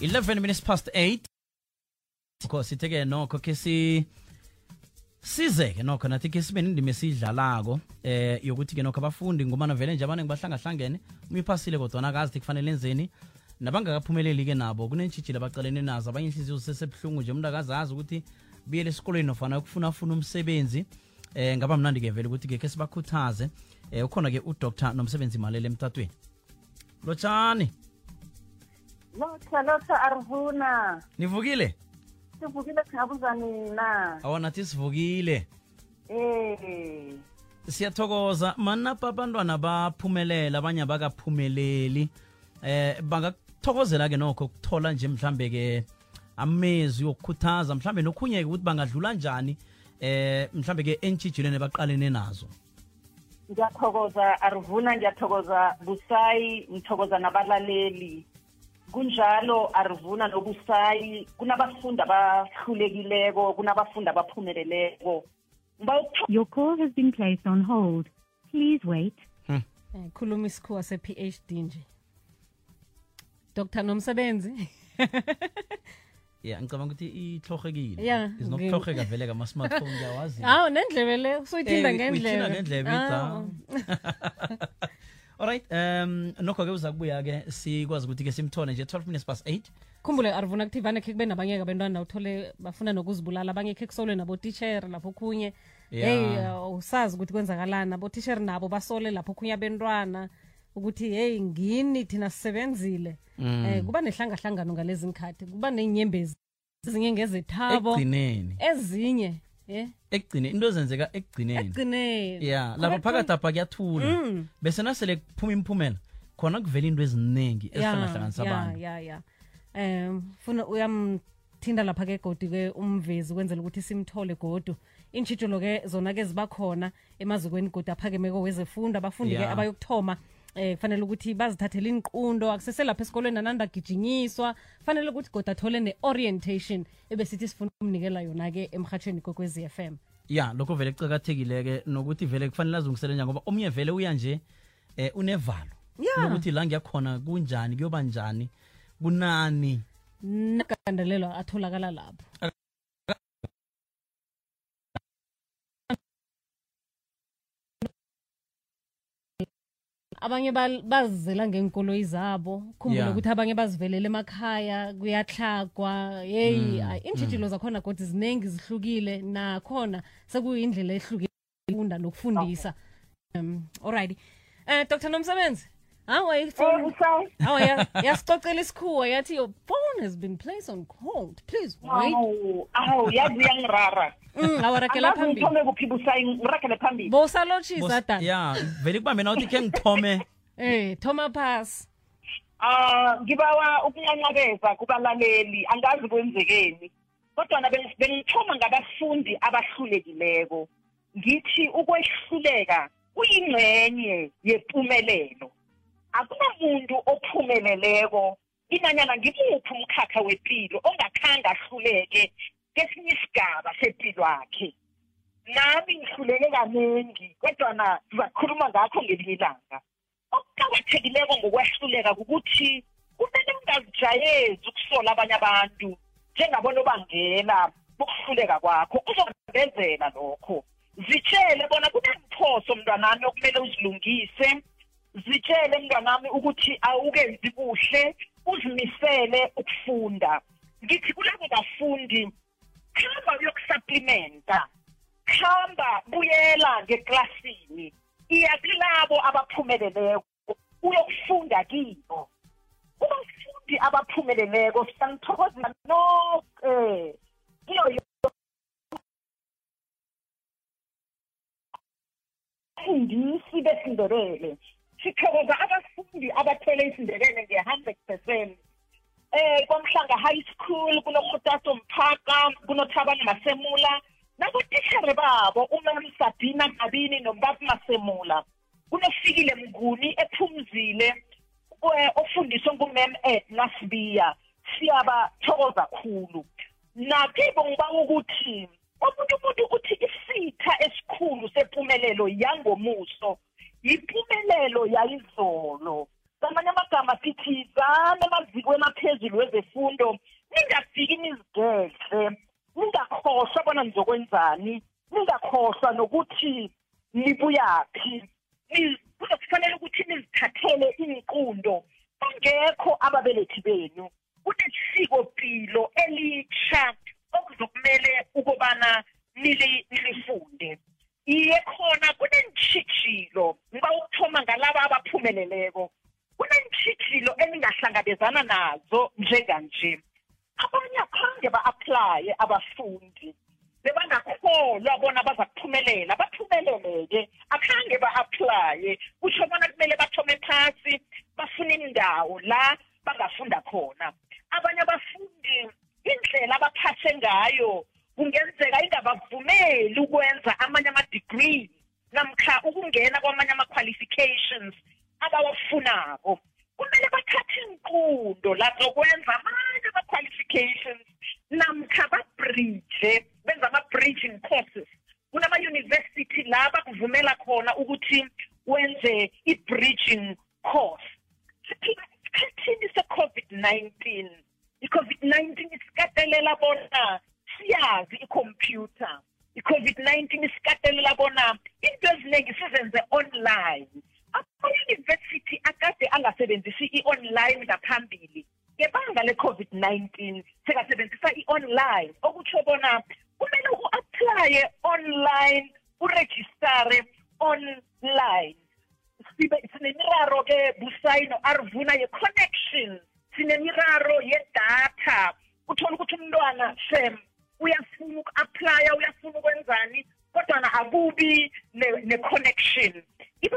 11 minutes past 8 ko sitheke nokho ke si sizeke nokho nathi ke sibe nindima esiyidlalako eh yokuthi ke nokho abafundi ngomana vele nje abaningi bahlangahlangene umiphasile kodwa akazi ukuthi kufanele enzeni. Nabangakaphumeleli ke nabo kunentshijile abaqalene nazo abanye inhliziyo zisesebuhlungu nje umuntu akazazi ukuthi buyele esikolweni nofana ukufunafuna umsebenzi. Eh ngaba mnandi ke vele ukuthi ke ke sibakhuthaze eh ukhona ke udr nomsebenzi malele emtatweni. Lotshani lotha lotha arvuna nivukile sivukile singabuza nina awanathi sivukile. Eh siyathokoza. Manapa abantwana baphumelela abanye abakaphumeleli. Eh bangakuthokozela ke nokho ukuthola nje mhlambe ke amezwi okukhuthaza mhlambe nokhunye ukuthi bangadlula njani eh mhlambe ke entshijilweni baqalene nazo. Ngiyathokoza arvuna ngiyathokoza busayi ngithokoza nabalaleli kunjalo arvuna nobusayi kunabafundi abahlulekileko kunabafundi abaphumeleleko. Your call has been placed on hold. Please wait. Eh, khuluma isikhuwa se-phd nje. Dr nomsebenzi. Ya ngicabanga ukuthi ihlohekile Ya, izinokuhloheka vele kama-smartphone ngiyawazi hawu nendlebe le usuyithinda Eh, uyithinda ngendlebe. ngendlebe cha alright um nokho-ke uza kubuya-ke sikwazi ukuthi-ke simthone nje 12 minutes past 8 khumbule arvuna kuthivane khe kube nabanye-ke abantwana uthole bafuna nokuzibulala. Abanye khe kusolwe nabotitshere lapho khunye Ya. heyi uh, usazi ukuthi kwenzakalani. Abotitshere nabo basole lapho khunye abentwana ukuthi heyi ngini thina sisebenzile? Mm. eh kuba nehlangahlangano ngalezi nkhathi kuba nenyembezi ezinye ngezethabo. Ezinye ye ekugcineni into ezenzeka ekugcineni. Ya lapho phakathi apha kuyathula. Mm. bese nasele kuphuma imiphumela khona kuvela into eziningi ezihlangahlanganisa yeah, abantu. ya ya. Um funa uyamthinda lapha ke godi ke umvezi kwenzela ukuthi simthole godu. Iintshijilo ke zona ke ziba khona emazukweni godi aphakemeko wezefunda abafundi ke Ya. Eh kufanele ukuthi bazithathele inqundo akuseselapha esikolweni anandagijinyiswa kufanele ukuthi goda athole ne-orientation ebesithi sifuna ukumnikela yona-ke emhatshweni kokwez f m. Ya lokho vele kucakathekile-ke nokuthi vele kufanele azungisele njani ngoba omunye vele uya nje eh unevalo Ya. lokuthi la ngiyakhona kunjani kuyoba njani kunani? Nagandelelwa atholakala lapho abanye bazizela ngeenkoloyi zabo. Khumbule Yeah. ukuthi abanye bazivelele emakhaya kuyahlagwa yeyi Mm, mm, zakhona kodwa ziningi zihlukile. Nakhona sekuyindlela ehlukile funda nokufundisa. Um alright um dr nomsebenzi hawa eh ifoni busayi hawa ya- yasicocela isikhuwa yathi your phone has been placed on hold? Please wait. awu awu yazi uyangirara Mm, awarakela phambili. ngithome kuphi busayi ngirakele phambili. Bosalotshisa Bos- dani ya vele kubambe nawuthi khe ngithome. Eh thoma phasi. Ah ngibawa ukunqanqabeza kubalaleli. Angazi kwenzekeni. Kodwa na beng- bengithoma ngabafundi abahlulekileko. Ngithi ukwehluleka kuyingxenye yempumelelo akunamuntu ophumeleleko inanyana ngimuphi umkhakha wempilo ongakhange ahluleke kesinye isigaba sempilo yakhe nami ngihluleke kaningi kodwa na sizakhuluma ngakho ngelinye ilanga. Okuqakathekileko ngokwehluleka ukuthi kumele ungazijayezi ukusola abanye abantu njengabona obangela bokuhluleka kwakho uzokubenzela lokho. Zitshele bona kunemphoso mntwanami okumele uzilungise zitshele mntwanami ukuthi awukenzi kuhle uzimisele ukufunda. Ngithi kulabo bafundi khamba uyokusupplementa khamba buyela ngeklasini. Iya kulabo abaphumeleleko uyokufunda kibo kubafundi abaphumeleleko siyangithokozela noke. Kiyo fundisi besindebele. Sithokoza abafundi abathole isindebele nge-hundred percent. Eh kwamhlanga high school kunomutato mphaka kunothabani masemula nabotitshere babo umam sabina kabini nombaba masemula. Kunofikile mnguni ephumzile eh, ofundiswe ngumam edna sibiya. Siyabathokoza khulu. Nakibo ngiba ukuthi omunye umuntu uthi isitha esikhulu sempumelelo yangomuso yimpumelelo yayizolo. Ngamanye amagama sithi zame emazikweni aphezulu phezulu wezefundo ningafiki nizigedle ningakhohlwa bona nizokwenzani. Ningakhohlwa nokuthi nibuyaphi. Ni- kuzokufanele ukuthi nizithathele iinqundo bangekho ababelethi benu. Kunesikopilo elitsha okuzokumele ukubana nili- nilifunde iye khona kunentshijilo ngiba ukuthoma ngalaba abaphumeleleko kunentshijilo eningahlangabezana nazo njenganje. Abanye akhange ba-aplaye abafundi. Bebangakholwa bona baza kuphumelela baphumelele-ke akhange ba-aplaye kusho bona kumele bathome phasi bafune indawo la bangafunda khona. Abanye abafundi indlela abaphase ngayo kungenzeka ingabavumeli ukwenza amanye ama-degree namkha ukungena kwamanye ama-qualifications abawafunako. kumele bathathe inqundo la zokwenza amanye ama-qualifications namkha babridge benza ama-bridging courses. Kunama-university la bakuvumela khona ukuthi wenze i-bridging course. Siphila esikhathini se-covid-19 i-covid-19 isikatelela bona siyazi ikhompyutha i-covid-19 isikatelela bona into eziningi sizenze online. Ama-university akade angasebenzisi i-online ngaphambili. Ngebanga le-covid-19 sekasebenzisa i-online. Okutsho bona kumele u-aplaye online urejistare online. Sinemiraro-ke busayi no-arvuna ye-connection. Sinemiraro yedatha. Uthola ukuthi umntwana sem uyafuna uku-aplya uyafuna ukwenzani kodwana akubi ne- ne-connection. Iba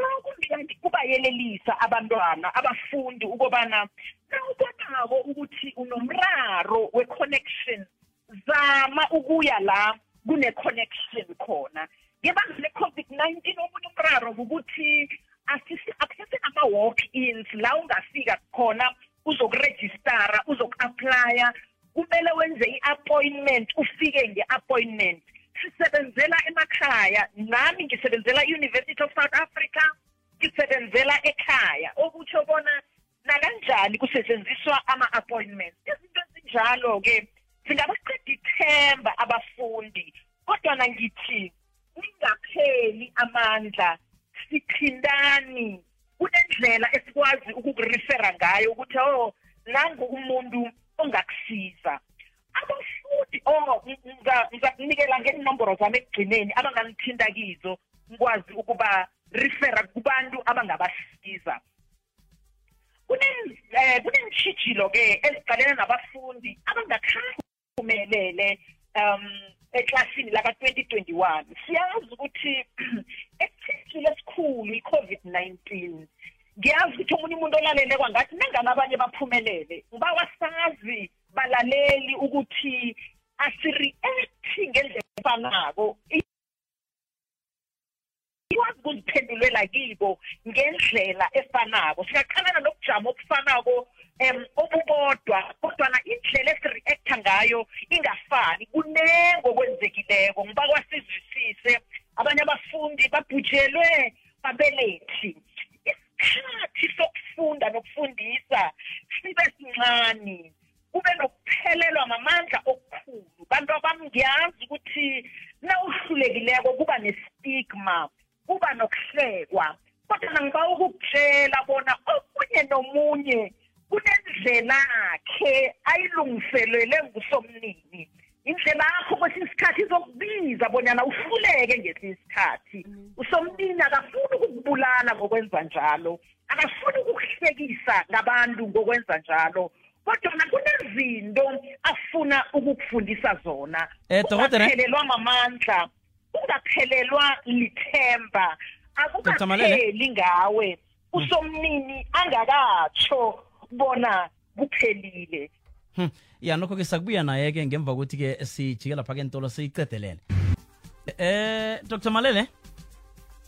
kumbi kanti kubayelelisa abantwana abafundi ukubana nawubonako ukuthi unomraro we-connection zama ukuya la kune-connection khona. Ngebanga le-covid-19 omunye umraro ukuthi asisi- akusese ama-walk-ins la ungafika khona uzokurejistara uzoku-aplya kumele wenze i-appointment ufike nge-appointment. Sisebenzela emakhaya nami ngisebenzela i-university of south africa. Ngisebenzela ekhaya. Okutsho bona nakanjani kusetshenziswa ama-appointments? Izinto ezinjalo-ke zingabaqeda ithemba abafundi kodwa ngithi ningapheli amandla sithindani kunendlela esikwazi ukukurifera ngayo ukuthi oh nangu umuntu ongakusiza. Abafundi oh ngiza- ngizakunikela ngenomboro zami ekugcineni abangangithinta kizo ngikwazi ukuba rifera kubantu abangabasiza. Kunen- eh, kunentshijilo-ke eziqalene nabafundi abangakhange phumelele um eklasini laka-2021 siyazi ukuthi esithile esikhulu i-covid-19 ngiyazi ukuthi omunye umuntu olalele kwangathi nengani abanye baphumelele. Ngiba wasazi balaleli ukuthi asi-reacti ngendlela efanako. Ukuziphendulela kibo ngendlela efanako. Singaqalana nobujamo obufanako um obubodwa kodwana indlela esi-reacta ngayo ingafani kunengo okwenzekileko. Ngiba kwasizwisise abanye abafundi babhujelwe babelethi yakhe ayilungiselele ngusomnini. Indlela yakho kwesinye isikhathi izokubiza bonyana uhluleke ngesinye isikhathi. Usomnini akafuni ukukubulala ngokwenza njalo akafuni ukukuhlekisa ngabantu ngokwenza njalo kodwa kunezinto afuna ukukufundisa zona. Eh, ungaphelelwa mamandla ungaphelelwa lithemba akukapheli ngawe. Usomnini angakatsho bona kuphelile. Hmm. ya nokho-ke sakubuya naye-ke ngemva kokuthi-ke sijike lapha-ke entolo siyicedelele eh dr malele?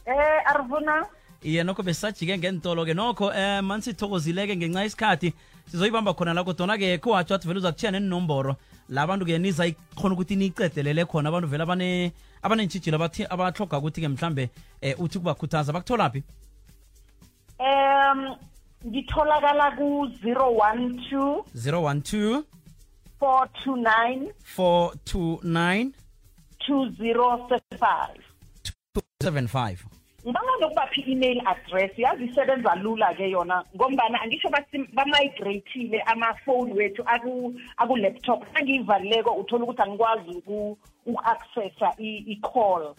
Eh arvuna? Iye nokho besajike ngentolo-ke. Nokho eh manisithokozile-ke ngenxa isikhathi sizoyibamba khona la kodwana-ke kuwatsho athi vele uzakutshiya nenomboro la abantu-ke nizayikhona ukuthi niyicedelele khona. Abantu vele abane abanentshijilo abahloga ukuthi-ke mhlambe eh uthi kubakhuthaza. Bakutholaphi um ngitholakala ku-012 012 429 429 2075 75 ngibanga nokubapha i-email address yazi isebenza lula-ke yona ngombana angisho basi- bamigrate-ile amafoni wethu aku- aku-laptop. Angiyivalileko uthola ukuthi angikwazi uku- uku-accessa i- i-call.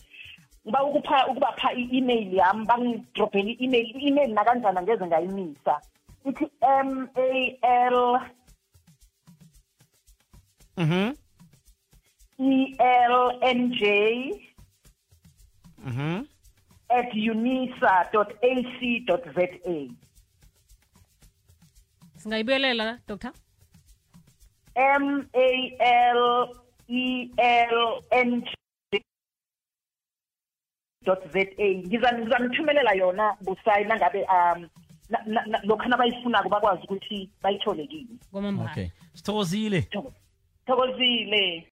Ngiba ukupha ukubapha i-email yami bangidrobhele i-email i-email nakanjani angeze ngayimisa. Ithi m a l mhm. E l n j mhm. at unisa.ac.za singayibuyelela dr M A L E L N G dot z a. Ngizanithumelela yona busayi nangabe um na- na- na- lokhu nabayifunako bakwazi ukuthi bayithole kimi kwamambala. Okay. Sithokozile. Thokozile.